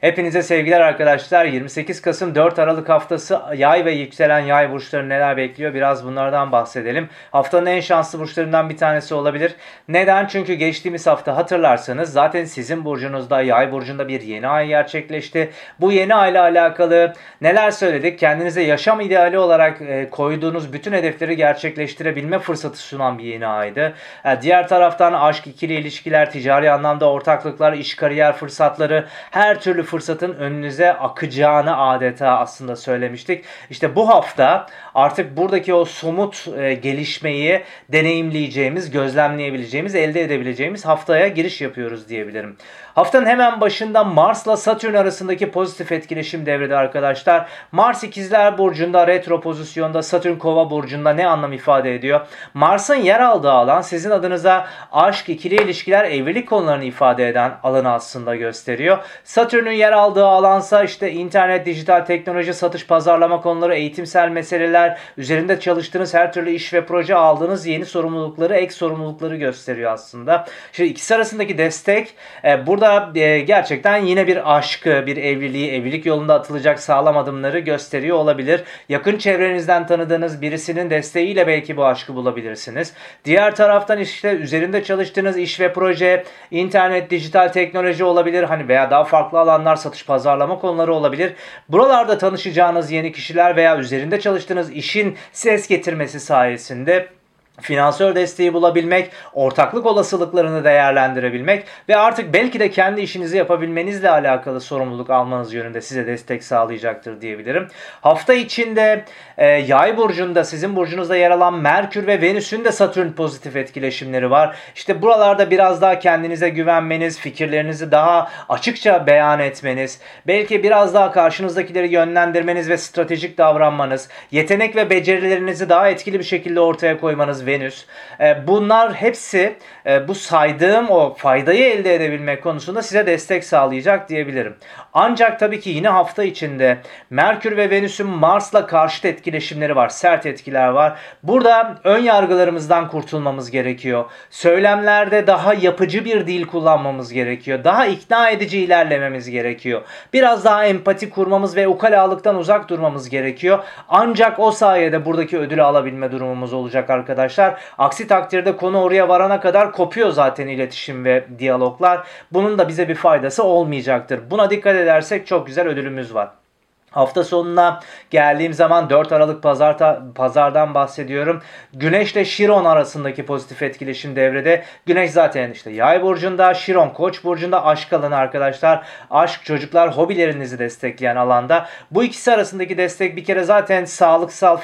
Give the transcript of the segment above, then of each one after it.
Hepinize sevgiler arkadaşlar. 28 Kasım 4 Aralık haftası yay ve yükselen yay burçları neler bekliyor? Biraz bunlardan bahsedelim. Haftanın en şanslı burçlarından bir tanesi olabilir. Neden? Çünkü geçtiğimiz hafta hatırlarsanız zaten sizin burcunuzda yay burcunda bir yeni ay gerçekleşti. Bu yeni ay ile alakalı neler söyledik? Kendinize yaşam ideali olarak e, koyduğunuz bütün hedefleri gerçekleştirebilme fırsatı sunan bir yeni aydı. E, diğer taraftan aşk, ikili ilişkiler, ticari anlamda ortaklıklar, iş kariyer fırsatları her türlü fırsatın önünüze akacağını adeta aslında söylemiştik. İşte bu hafta artık buradaki o somut e, gelişmeyi deneyimleyeceğimiz, gözlemleyebileceğimiz, elde edebileceğimiz haftaya giriş yapıyoruz diyebilirim. Haftanın hemen başında Mars'la Satürn arasındaki pozitif etkileşim devrede arkadaşlar. Mars ikizler burcunda retro pozisyonda, Satürn kova burcunda ne anlam ifade ediyor? Mars'ın yer aldığı alan sizin adınıza aşk, ikili ilişkiler, evlilik konularını ifade eden alanı aslında gösteriyor. Satürn'ün yer aldığı alansa işte internet, dijital teknoloji, satış, pazarlama konuları, eğitimsel meseleler, üzerinde çalıştığınız her türlü iş ve proje aldığınız yeni sorumlulukları, ek sorumlulukları gösteriyor aslında. Şimdi ikisi arasındaki destek e, burada e, gerçekten yine bir aşkı, bir evliliği, evlilik yolunda atılacak sağlam adımları gösteriyor olabilir. Yakın çevrenizden tanıdığınız birisinin desteğiyle belki bu aşkı bulabilirsiniz. Diğer taraftan işte üzerinde çalıştığınız iş ve proje, internet, dijital teknoloji olabilir. Hani veya daha farklı alanlar alanlar, satış pazarlama konuları olabilir. Buralarda tanışacağınız yeni kişiler veya üzerinde çalıştığınız işin ses getirmesi sayesinde finansör desteği bulabilmek, ortaklık olasılıklarını değerlendirebilmek ve artık belki de kendi işinizi yapabilmenizle alakalı sorumluluk almanız yönünde size destek sağlayacaktır diyebilirim. Hafta içinde e, yay burcunda sizin burcunuzda yer alan Merkür ve Venüs'ün de Satürn pozitif etkileşimleri var. İşte buralarda biraz daha kendinize güvenmeniz, fikirlerinizi daha açıkça beyan etmeniz, belki biraz daha karşınızdakileri yönlendirmeniz ve stratejik davranmanız, yetenek ve becerilerinizi daha etkili bir şekilde ortaya koymanız Venüs. E, bunlar hepsi e, bu saydığım o faydayı elde edebilmek konusunda size destek sağlayacak diyebilirim. Ancak tabii ki yine hafta içinde Merkür ve Venüs'ün Mars'la karşıt etkileşimleri var. Sert etkiler var. Burada ön yargılarımızdan kurtulmamız gerekiyor. Söylemlerde daha yapıcı bir dil kullanmamız gerekiyor. Daha ikna edici ilerlememiz gerekiyor. Biraz daha empati kurmamız ve ukalalıktan uzak durmamız gerekiyor. Ancak o sayede buradaki ödülü alabilme durumumuz olacak arkadaşlar arkadaşlar. Aksi takdirde konu oraya varana kadar kopuyor zaten iletişim ve diyaloglar. Bunun da bize bir faydası olmayacaktır. Buna dikkat edersek çok güzel ödülümüz var. Hafta sonuna geldiğim zaman 4 Aralık pazarta, pazardan bahsediyorum. Güneş ile Şiron arasındaki pozitif etkileşim devrede. Güneş zaten işte yay burcunda, Şiron koç burcunda aşk alanı arkadaşlar. Aşk, çocuklar, hobilerinizi destekleyen alanda. Bu ikisi arasındaki destek bir kere zaten sağlıksal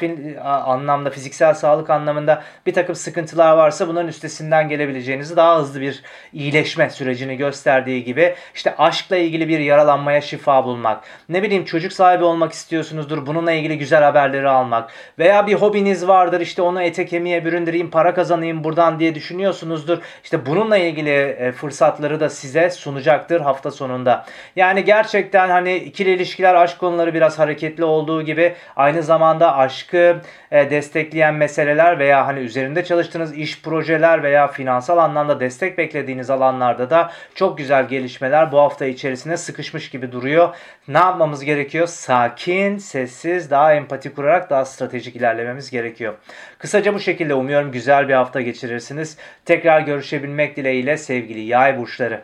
anlamda, fiziksel sağlık anlamında bir takım sıkıntılar varsa bunların üstesinden gelebileceğinizi daha hızlı bir iyileşme sürecini gösterdiği gibi işte aşkla ilgili bir yaralanmaya şifa bulmak. Ne bileyim çocuk sahibi sahibi olmak istiyorsunuzdur. Bununla ilgili güzel haberleri almak. Veya bir hobiniz vardır işte onu ete kemiğe büründüreyim para kazanayım buradan diye düşünüyorsunuzdur. İşte bununla ilgili e, fırsatları da size sunacaktır hafta sonunda. Yani gerçekten hani ikili ilişkiler aşk konuları biraz hareketli olduğu gibi aynı zamanda aşkı e, destekleyen meseleler veya hani üzerinde çalıştığınız iş projeler veya finansal anlamda destek beklediğiniz alanlarda da çok güzel gelişmeler bu hafta içerisinde sıkışmış gibi duruyor. Ne yapmamız gerekiyor? Sakin, sessiz, daha empati kurarak daha stratejik ilerlememiz gerekiyor. Kısaca bu şekilde umuyorum güzel bir hafta geçirirsiniz. Tekrar görüşebilmek dileğiyle sevgili yay burçları.